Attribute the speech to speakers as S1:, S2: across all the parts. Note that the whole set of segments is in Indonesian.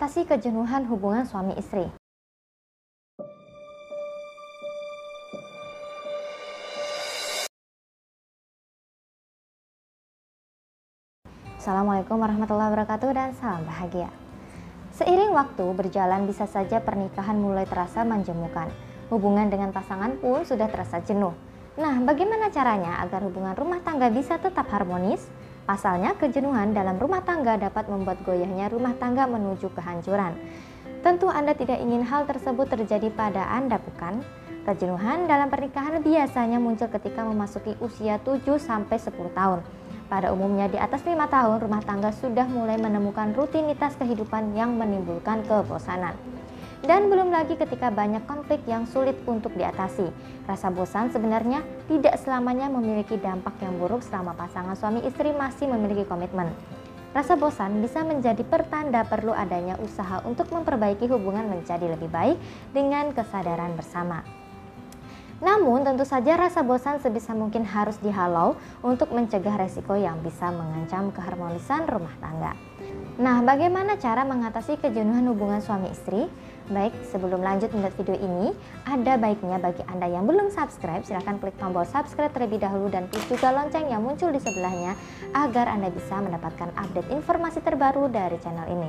S1: mengatasi kejenuhan hubungan suami istri. Assalamualaikum warahmatullahi wabarakatuh dan salam bahagia. Seiring waktu berjalan bisa saja pernikahan mulai terasa menjemukan. Hubungan dengan pasangan pun sudah terasa jenuh. Nah, bagaimana caranya agar hubungan rumah tangga bisa tetap harmonis? Pasalnya, kejenuhan dalam rumah tangga dapat membuat goyahnya rumah tangga menuju kehancuran. Tentu Anda tidak ingin hal tersebut terjadi pada Anda, bukan? Kejenuhan dalam pernikahan biasanya muncul ketika memasuki usia 7 sampai 10 tahun. Pada umumnya di atas lima tahun, rumah tangga sudah mulai menemukan rutinitas kehidupan yang menimbulkan kebosanan. Dan belum lagi ketika banyak konflik yang sulit untuk diatasi. Rasa bosan sebenarnya tidak selamanya memiliki dampak yang buruk selama pasangan suami istri masih memiliki komitmen. Rasa bosan bisa menjadi pertanda perlu adanya usaha untuk memperbaiki hubungan menjadi lebih baik dengan kesadaran bersama. Namun tentu saja rasa bosan sebisa mungkin harus dihalau untuk mencegah resiko yang bisa mengancam keharmonisan rumah tangga. Nah, bagaimana cara mengatasi kejenuhan hubungan suami istri? Baik, sebelum lanjut melihat video ini, ada baiknya bagi Anda yang belum subscribe, silahkan klik tombol subscribe terlebih dahulu dan klik juga lonceng yang muncul di sebelahnya agar Anda bisa mendapatkan update informasi terbaru dari channel ini.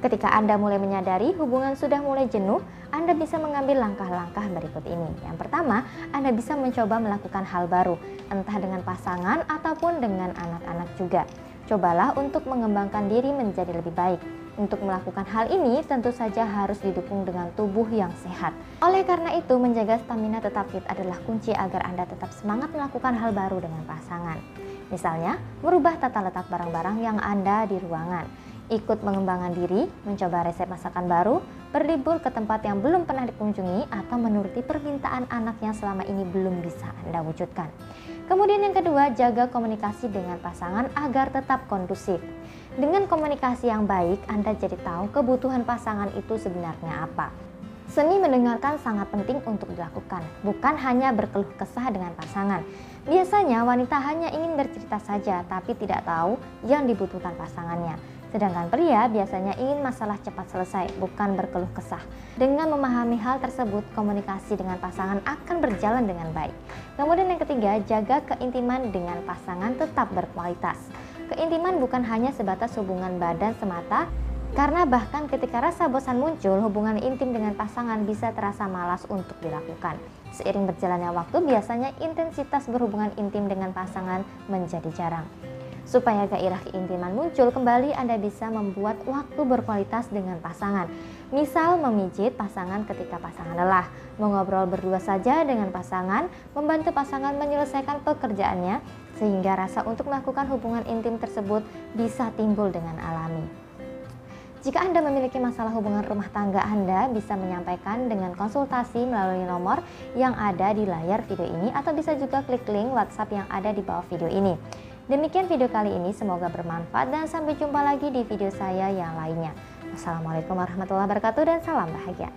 S1: Ketika Anda mulai menyadari hubungan sudah mulai jenuh, Anda bisa mengambil langkah-langkah berikut ini. Yang pertama, Anda bisa mencoba melakukan hal baru, entah dengan pasangan ataupun dengan anak-anak juga. Cobalah untuk mengembangkan diri menjadi lebih baik. Untuk melakukan hal ini tentu saja harus didukung dengan tubuh yang sehat. Oleh karena itu, menjaga stamina tetap fit adalah kunci agar Anda tetap semangat melakukan hal baru dengan pasangan. Misalnya, merubah tata letak barang-barang yang Anda di ruangan ikut mengembangkan diri, mencoba resep masakan baru, berlibur ke tempat yang belum pernah dikunjungi, atau menuruti permintaan anak yang selama ini belum bisa Anda wujudkan. Kemudian yang kedua, jaga komunikasi dengan pasangan agar tetap kondusif. Dengan komunikasi yang baik, Anda jadi tahu kebutuhan pasangan itu sebenarnya apa. Seni mendengarkan sangat penting untuk dilakukan, bukan hanya berkeluh kesah dengan pasangan. Biasanya wanita hanya ingin bercerita saja, tapi tidak tahu yang dibutuhkan pasangannya. Sedangkan pria biasanya ingin masalah cepat selesai, bukan berkeluh kesah. Dengan memahami hal tersebut, komunikasi dengan pasangan akan berjalan dengan baik. Kemudian yang ketiga, jaga keintiman dengan pasangan tetap berkualitas. Keintiman bukan hanya sebatas hubungan badan semata, karena bahkan ketika rasa bosan muncul, hubungan intim dengan pasangan bisa terasa malas untuk dilakukan. Seiring berjalannya waktu, biasanya intensitas berhubungan intim dengan pasangan menjadi jarang. Supaya gairah keintiman muncul kembali, Anda bisa membuat waktu berkualitas dengan pasangan. Misal memijit pasangan ketika pasangan lelah, mengobrol berdua saja dengan pasangan, membantu pasangan menyelesaikan pekerjaannya, sehingga rasa untuk melakukan hubungan intim tersebut bisa timbul dengan alami. Jika Anda memiliki masalah hubungan rumah tangga Anda bisa menyampaikan dengan konsultasi melalui nomor yang ada di layar video ini atau bisa juga klik link WhatsApp yang ada di bawah video ini. Demikian video kali ini, semoga bermanfaat dan sampai jumpa lagi di video saya yang lainnya. Wassalamualaikum warahmatullahi wabarakatuh dan salam bahagia.